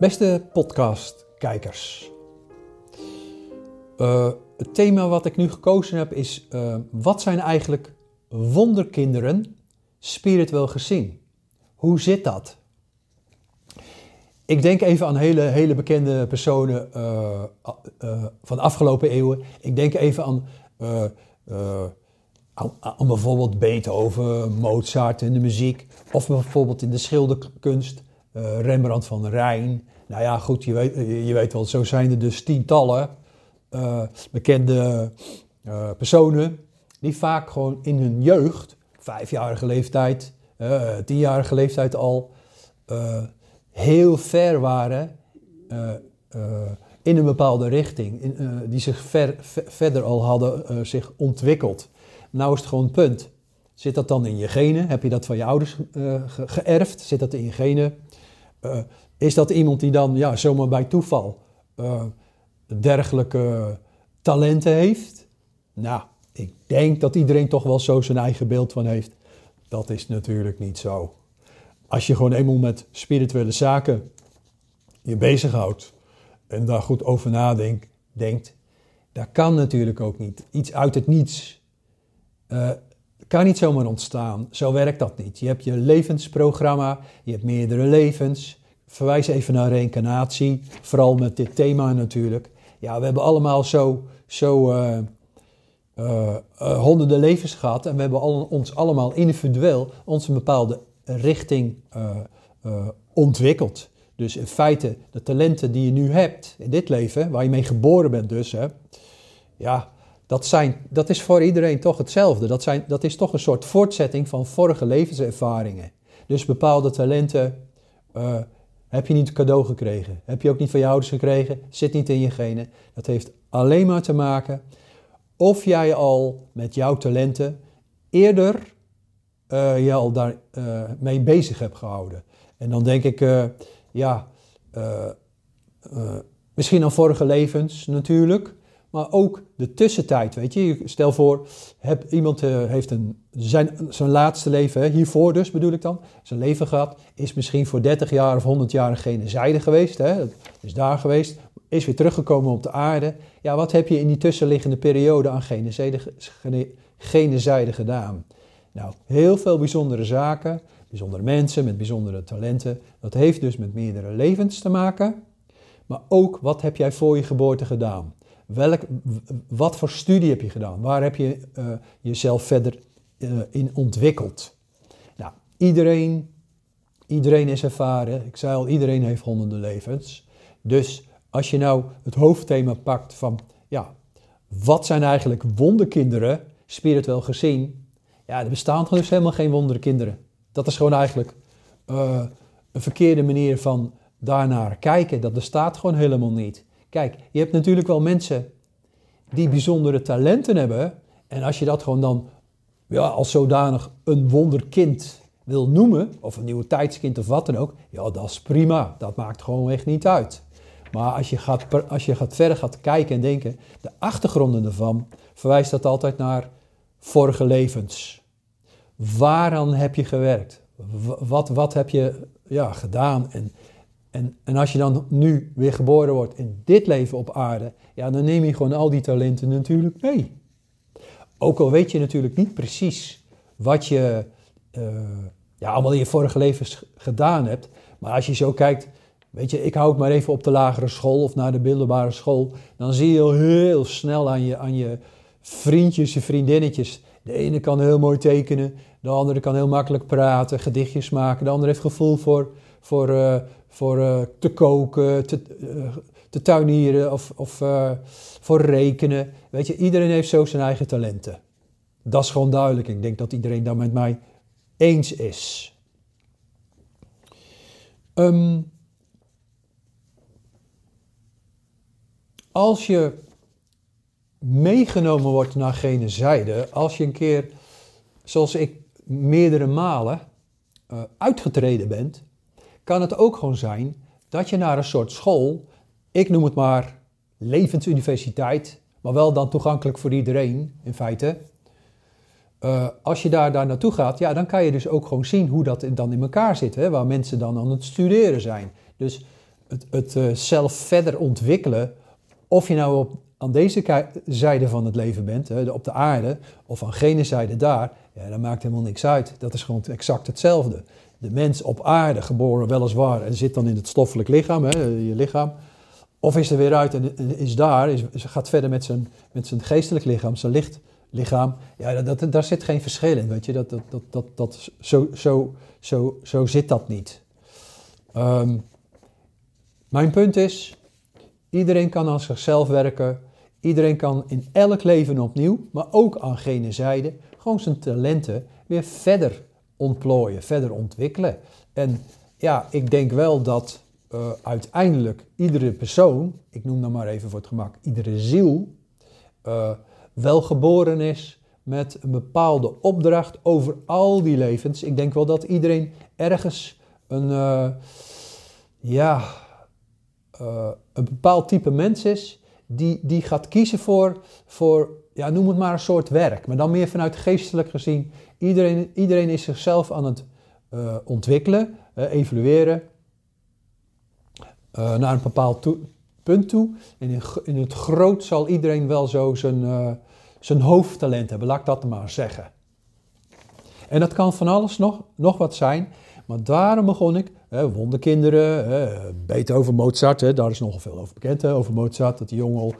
Beste podcastkijkers. Uh, het thema wat ik nu gekozen heb is: uh, wat zijn eigenlijk wonderkinderen spiritueel gezien? Hoe zit dat? Ik denk even aan hele, hele bekende personen uh, van de afgelopen eeuwen. Ik denk even aan, aan, bijvoorbeeld Beethoven, Mozart in de muziek. Of bijvoorbeeld in de schilderkunst, Rembrandt van Rijn. Nou ja, goed, je weet, je weet wel, zo zijn er dus tientallen uh, bekende uh, personen die vaak gewoon in hun jeugd, vijfjarige leeftijd, uh, tienjarige leeftijd al, heel ver waren in een bepaalde richting, in, die zich ver, ver, verder al hadden zich ontwikkeld. Nou is het gewoon punt. Zit dat dan in je genen? Heb je dat van je ouders ge geërfd? Zit dat in je genen? Is dat iemand die dan ja, zomaar bij toeval dergelijke talenten heeft? Nou, ik denk dat iedereen toch wel zo zijn eigen beeld van heeft. Dat is natuurlijk niet zo. Als je gewoon eenmaal met spirituele zaken je bezighoudt en daar goed over nadenkt, denkt, dat kan natuurlijk ook niet. Iets uit het niets uh, kan niet zomaar ontstaan. Zo werkt dat niet. Je hebt je levensprogramma, je hebt meerdere levens. Verwijs even naar reïncarnatie, vooral met dit thema natuurlijk. Ja, we hebben allemaal zo, zo uh, uh, uh, honderden levens gehad en we hebben al, ons allemaal individueel ons een bepaalde richting ontwikkeld. Dus in feite, de talenten die je nu hebt in dit leven, waar je mee geboren bent dus, hè, ja, dat, zijn, dat is voor iedereen toch hetzelfde. Dat, zijn, dat is toch een soort voortzetting van vorige levenservaringen. Dus bepaalde talenten heb je niet cadeau gekregen. Heb je ook niet van je ouders gekregen. Zit niet in je genen. Dat heeft alleen maar te maken of jij al met jouw talenten eerder uh, je al daar uh, mee bezig hebt gehouden. En dan denk ik, uh, ja, misschien aan vorige levens natuurlijk. Maar ook de tussentijd, weet je. Stel voor, heb, iemand uh, heeft een, zijn, zijn laatste leven, hiervoor dus bedoel ik dan, zijn leven gehad, is misschien voor 30 jaar of 100 jaar een genezijde geweest, hè, is daar geweest, is weer teruggekomen op de aarde. Ja, wat heb je in die tussenliggende periode aan genezijde, genezijde gedaan? Nou, heel veel bijzondere zaken, bijzondere mensen met bijzondere talenten. Dat heeft dus met meerdere levens te maken. Maar ook, wat heb jij voor je geboorte gedaan? Welk, wat voor studie heb je gedaan? Waar heb je uh, jezelf verder uh, in ontwikkeld? Nou, iedereen, iedereen is ervaren. Ik zei al, iedereen heeft honderden levens. Dus als je nou het hoofdthema pakt van, ja, wat zijn eigenlijk wonderkinderen, spiritueel gezien? Ja, er bestaan dus helemaal geen wonderkinderen. Dat is gewoon eigenlijk uh, een verkeerde manier van daarnaar kijken. Dat bestaat gewoon helemaal niet. Kijk, je hebt natuurlijk wel mensen die bijzondere talenten hebben. En als je dat gewoon dan ja, als zodanig een wonderkind wil noemen, of een nieuwe tijdskind of wat dan ook, ja, dat is prima. Dat maakt gewoon echt niet uit. Maar als je, gaat, als je gaat verder gaat kijken en denken, de achtergronden ervan, verwijst dat altijd naar vorige levens. Waaraan heb je gewerkt? Wat, wat heb je ja, gedaan? En en, en als je dan nu weer geboren wordt in dit leven op aarde, ja, dan neem je gewoon al die talenten natuurlijk mee. Ook al weet je natuurlijk niet precies wat je uh, ja, allemaal in je vorige levens gedaan hebt. Maar als je zo kijkt, weet je, ik hou het maar even op de lagere school of naar de middelbare school. Dan zie je heel snel aan je, aan je vriendjes en vriendinnetjes. De ene kan heel mooi tekenen, de andere kan heel makkelijk praten, gedichtjes maken. De andere heeft gevoel voor, voor, uh, voor uh, te koken, te, uh, te tuinieren of, of uh, voor rekenen. Weet je, iedereen heeft zo zijn eigen talenten. Dat is gewoon duidelijk. Ik denk dat iedereen daar met mij eens is. Um, als je meegenomen wordt naar gene zijde, als je een keer, zoals ik, meerdere malen uitgetreden bent, kan het ook gewoon zijn dat je naar een soort school, ik noem het maar levensuniversiteit, maar wel dan toegankelijk voor iedereen in feite. Uh, als je daar, daar naartoe gaat, ja, dan kan je dus ook gewoon zien hoe dat dan in elkaar zit, hè, waar mensen dan aan het studeren zijn. Dus het, het uh, zelf verder ontwikkelen, of je nou op, aan deze zijde van het leven bent, hè, op de aarde, of aan gene zijde daar, ja, dat maakt helemaal niks uit. Dat is gewoon exact hetzelfde. De mens op aarde, geboren weliswaar, en zit dan in het stoffelijk lichaam, hè, je lichaam, of is er weer uit en is daar, is, gaat verder met zijn, met zijn geestelijk lichaam, zijn lichtlichaam. Ja, dat, daar zit geen verschil in, weet je. Dat, dat, dat, dat, dat, zo, zo, zo, zo zit dat niet. Um, mijn punt is, iedereen kan aan zichzelf werken. Iedereen kan in elk leven opnieuw, maar ook aan gene zijde, gewoon zijn talenten weer verder ontplooien, verder ontwikkelen. En ja, ik denk wel dat uh, uiteindelijk iedere persoon, ik noem dan maar even voor het gemak, iedere ziel, uh, wel geboren is met een bepaalde opdracht over al die levens. Ik denk wel dat iedereen ergens een, uh, ja, een bepaald type mens is die, die gaat kiezen voor, voor, ja, noem het maar een soort werk, maar dan meer vanuit geestelijk gezien. Iedereen, iedereen is zichzelf aan het ontwikkelen, evalueren uh, naar een bepaald punt toe. En in, in, het groot zal iedereen wel zo zijn, uh, zijn hoofdtalent hebben, laat ik dat maar zeggen. En dat kan van alles nog, nog wat zijn, maar daarom begon ik, wonderkinderen, Beethoven, Mozart, hè, daar is nogal veel over bekend, hè, over Mozart, dat die jongen al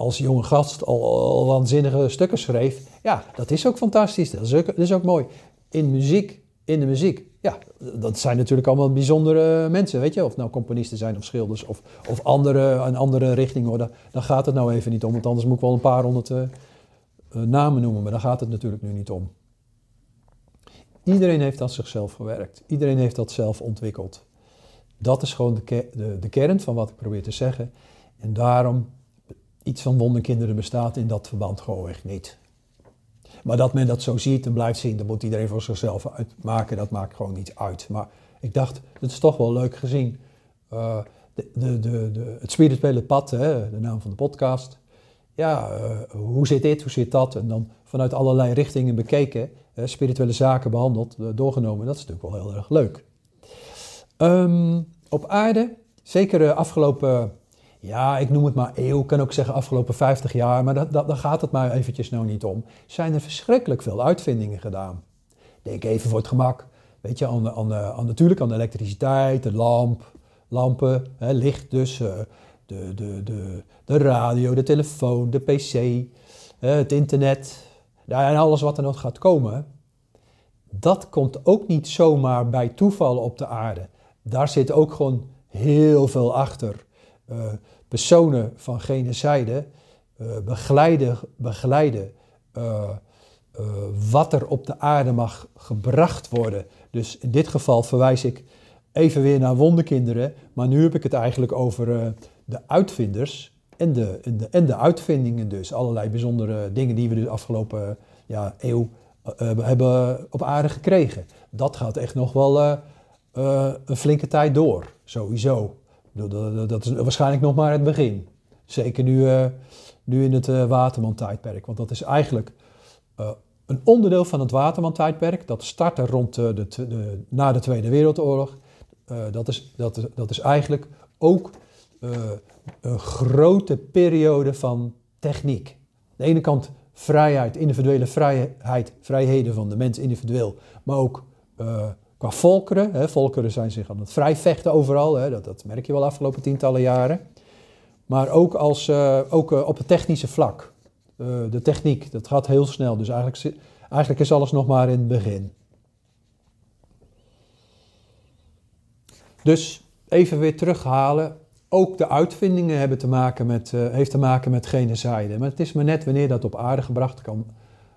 als jonge gast al, waanzinnige stukken schreef. Ja, dat is ook fantastisch, dat is ook, mooi. In muziek, in de muziek, ja, dat zijn natuurlijk allemaal bijzondere mensen, weet je. Of nou componisten zijn of schilders of, of andere, een andere richting. Daar, daar gaat het nou even niet om, want anders moet ik wel een paar honderd uh, namen noemen. Maar daar gaat het natuurlijk nu niet om. Iedereen heeft dat zichzelf gewerkt. Iedereen heeft dat zelf ontwikkeld. Dat is gewoon de, de, de kern van wat ik probeer te zeggen. En daarom, iets van wonderkinderen bestaat in dat verband gewoon echt niet. Maar dat men dat zo ziet en blijft zien, dat moet iedereen voor zichzelf uitmaken. Dat maakt gewoon niet uit. Maar ik dacht, het is toch wel leuk gezien. Uh, de, de, de, de, het spirituele pad, hè, de naam van de podcast. Ja, uh, hoe zit dit, hoe zit dat? En dan vanuit allerlei richtingen bekeken, spirituele zaken behandeld, uh, doorgenomen. Dat is natuurlijk wel heel erg leuk. Um, op aarde, zeker afgelopen ja, ik noem het maar eeuw, kan ook zeggen afgelopen 50 jaar, maar dat, dat, gaat het maar eventjes nou niet om. Zijn er verschrikkelijk veel uitvindingen gedaan. Denk even voor het gemak, weet je, aan, aan, aan natuurlijk aan de elektriciteit, de lamp, lampen, hè, licht dus, uh, de, de, de, de radio, de telefoon, de pc, het internet, en alles wat er nog gaat komen. Dat komt ook niet zomaar bij toeval op de aarde. Daar zit ook gewoon heel veel achter. Uh, personen van gene zijde uh, begeleiden, begeleiden uh, wat er op de aarde mag gebracht worden. Dus in dit geval verwijs ik even weer naar wonderkinderen, maar nu heb ik het eigenlijk over de uitvinders en de, en, de, en de uitvindingen dus. Allerlei bijzondere dingen die we de afgelopen ja, eeuw hebben op aarde gekregen. Dat gaat echt nog wel een flinke tijd door, sowieso. Dat is waarschijnlijk nog maar het begin. Zeker nu, uh, nu in het uh, Waterman-tijdperk. Want dat is eigenlijk uh, een onderdeel van het Waterman-tijdperk. Dat startte rond de, de, na de Tweede Wereldoorlog. dat, is, dat, dat is eigenlijk ook een grote periode van techniek. Aan de ene kant vrijheid, individuele vrijheid, vrijheden van de mens individueel, maar ook Qua volkeren, hè, volkeren zijn zich aan het vrijvechten overal, hè, dat, dat merk je wel afgelopen tientallen jaren. Maar ook, als, uh, ook uh, op het technische vlak. Uh, de techniek, dat gaat heel snel. Dus eigenlijk, eigenlijk is alles nog maar in het begin. Dus even weer terughalen. Ook de uitvindingen hebben te maken met, heeft te maken met genocide. Maar het is maar net wanneer dat op aarde gebracht kan,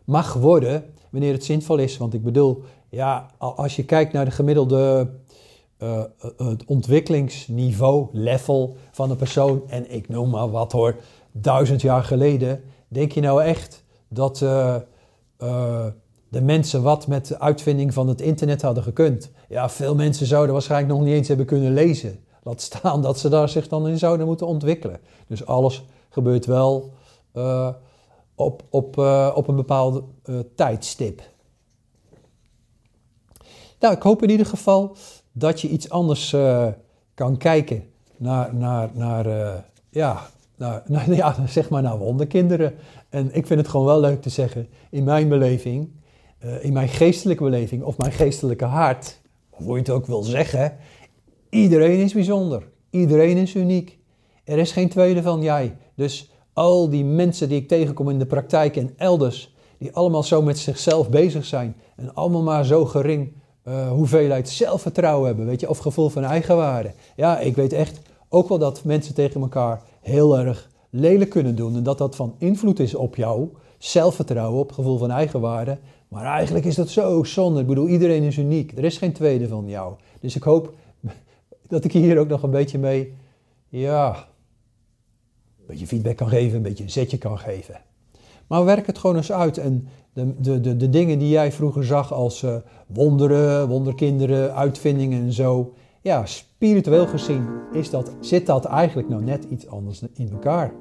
mag worden, wanneer het zinvol is. Want ik bedoel, ja, als je kijkt naar de gemiddelde uh, het ontwikkelingsniveau, level van een persoon, en ik noem maar wat hoor, duizend jaar geleden, denk je nou echt dat uh, de mensen wat met de uitvinding van het internet hadden gekund? Ja, veel mensen zouden waarschijnlijk nog niet eens hebben kunnen lezen. Laat staan dat ze daar zich dan in zouden moeten ontwikkelen. Dus alles gebeurt wel op, op, op een bepaald tijdstip. Nou, ik hoop in ieder geval dat je iets anders uh, kan kijken naar, naar, naar, uh, ja, naar, naar, ja, zeg maar naar wonderkinderen. En ik vind het gewoon wel leuk te zeggen, in mijn beleving, uh, in mijn geestelijke beleving of mijn geestelijke hart, hoe je het ook wil zeggen, iedereen is bijzonder. Iedereen is uniek. Er is geen tweede van jij. Dus al die mensen die ik tegenkom in de praktijk en elders, die allemaal zo met zichzelf bezig zijn en allemaal maar zo gering uh, hoeveelheid zelfvertrouwen hebben, weet je, of gevoel van eigenwaarde. Ja, ik weet echt ook wel dat mensen tegen elkaar heel erg lelijk kunnen doen en dat dat van invloed is op jou, zelfvertrouwen, op gevoel van eigenwaarde. Maar eigenlijk is dat zo zonde. Ik bedoel, iedereen is uniek. Er is geen tweede van jou. Dus ik hoop dat ik hier ook nog een beetje mee, ja, een beetje feedback kan geven, een beetje een zetje kan geven. Maar werk het gewoon eens uit. En de, de, de, de dingen die jij vroeger zag als uh, wonderen, wonderkinderen, uitvindingen en zo. Ja, spiritueel gezien is dat, zit dat eigenlijk nou net iets anders in elkaar.